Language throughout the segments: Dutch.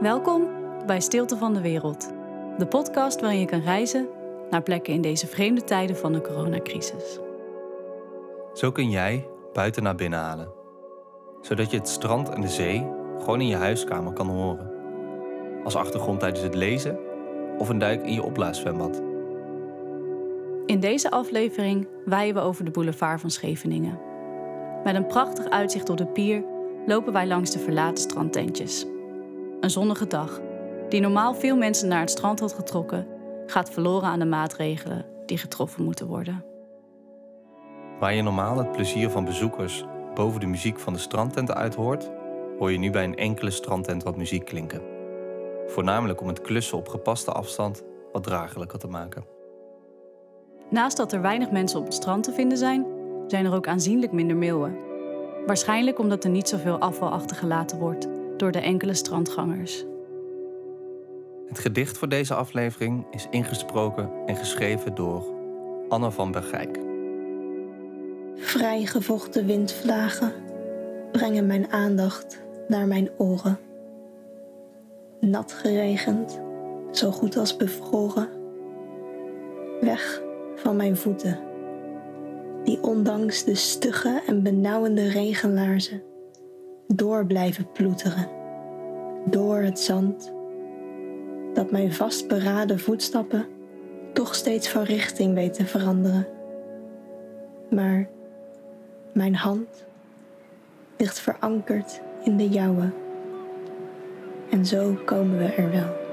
Welkom bij Stilte van de Wereld, de podcast waarin je kan reizen naar plekken in deze vreemde tijden van de coronacrisis. Zo kun jij buiten naar binnen halen, zodat je het strand en de zee gewoon in je huiskamer kan horen. Als achtergrond tijdens het lezen of een duik in je opblaaszwembad. In deze aflevering waaien we over de boulevard van Scheveningen. Met een prachtig uitzicht op de pier lopen wij langs de verlaten strandtentjes. Een zonnige dag, die normaal veel mensen naar het strand had getrokken, gaat verloren aan de maatregelen die getroffen moeten worden. Waar je normaal het plezier van bezoekers boven de muziek van de strandtenten uit hoort, hoor je nu bij een enkele strandtent wat muziek klinken. Voornamelijk om het klussen op gepaste afstand wat draaglijker te maken. Naast dat er weinig mensen op het strand te vinden zijn, zijn er ook aanzienlijk minder meeuwen. Waarschijnlijk omdat er niet zoveel afval achtergelaten wordt door de enkele strandgangers. Het gedicht voor deze aflevering is ingesproken en geschreven door Anne van Bergijk. Vrijgevochten windvlagen brengen mijn aandacht naar mijn oren. Nat geregend, zo goed als bevroren. Weg van mijn voeten, die ondanks de stugge en benauwende regenlaarzen door blijven ploeteren, door het zand, dat mijn vastberaden voetstappen toch steeds van richting weet te veranderen. Maar mijn hand ligt verankerd in de jouwe. En zo komen we er wel.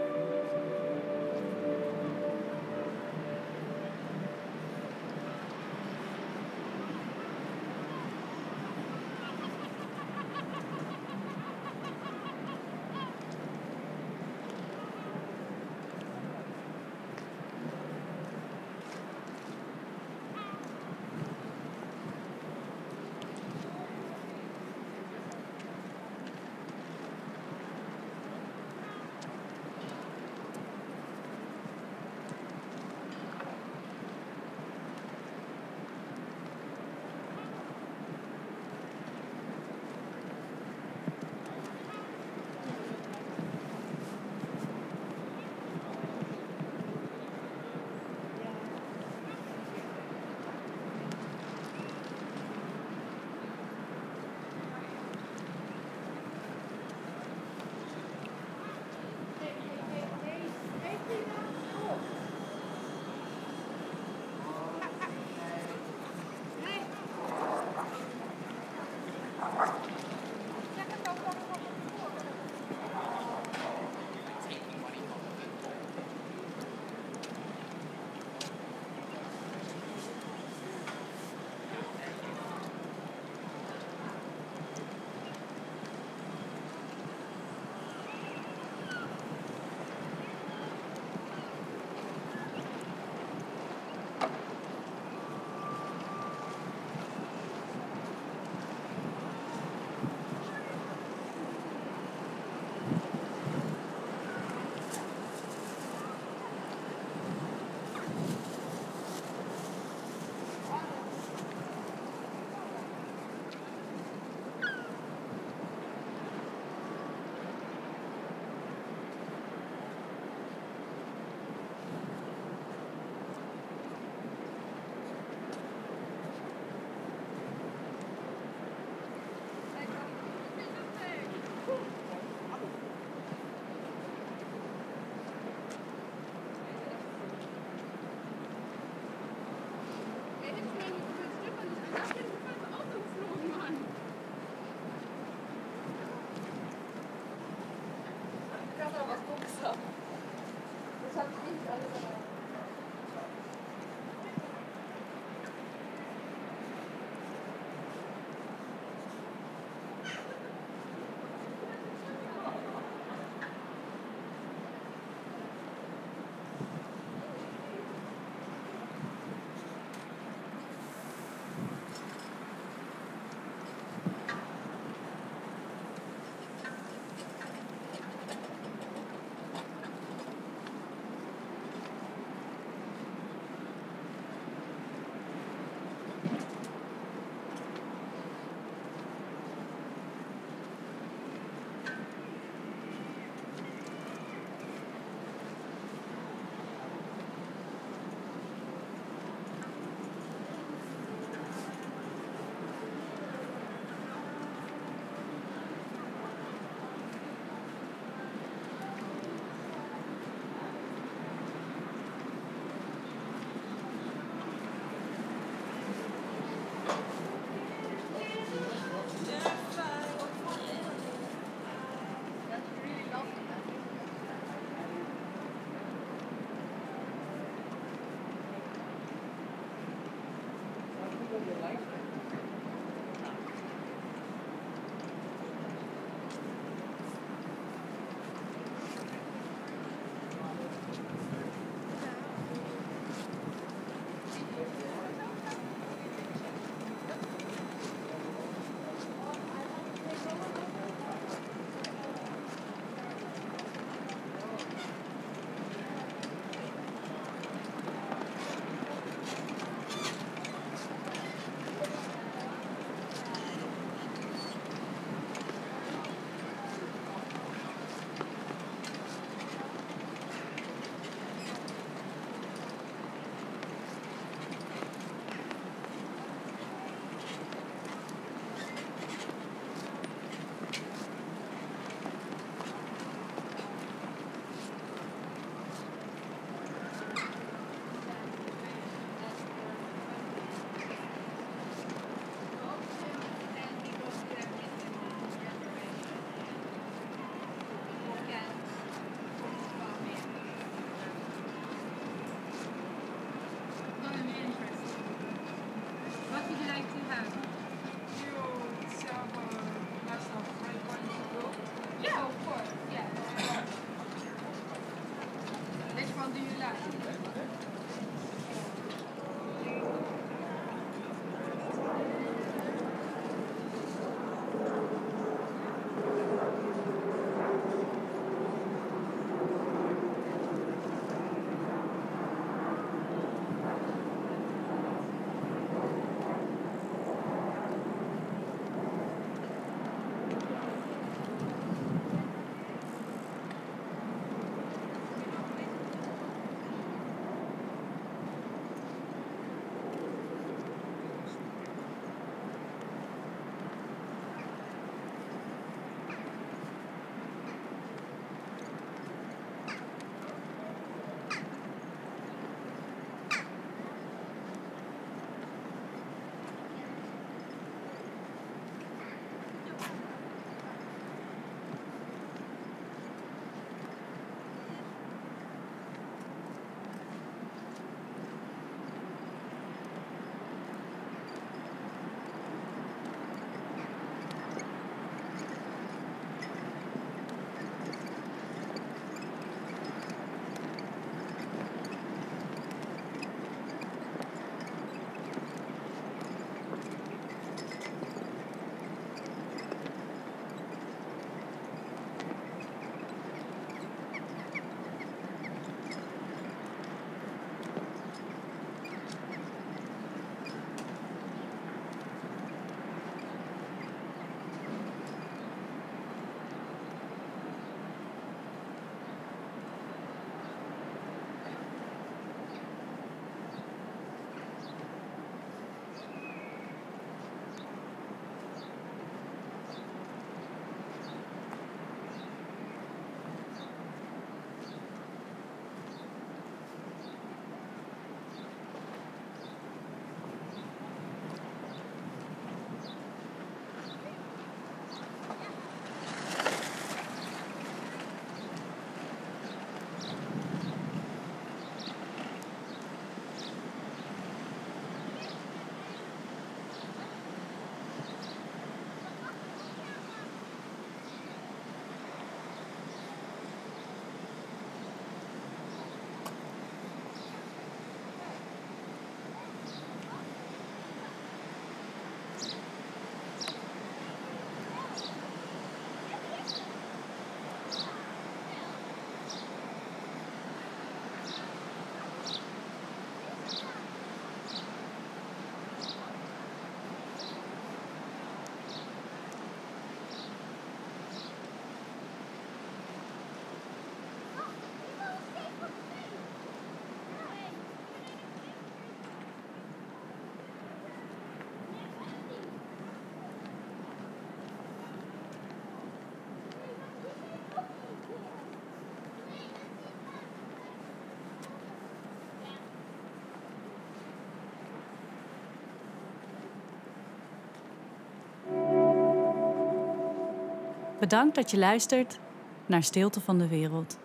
Bedankt dat je luistert naar Stilte van de Wereld.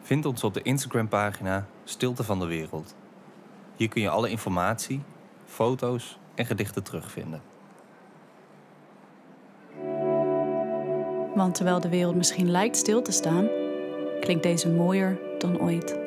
Vind ons op de Instagram-pagina Stilte van de Wereld. Hier kun je alle informatie, foto's en gedichten terugvinden. Want terwijl de wereld misschien lijkt stil te staan, klinkt deze mooier dan ooit.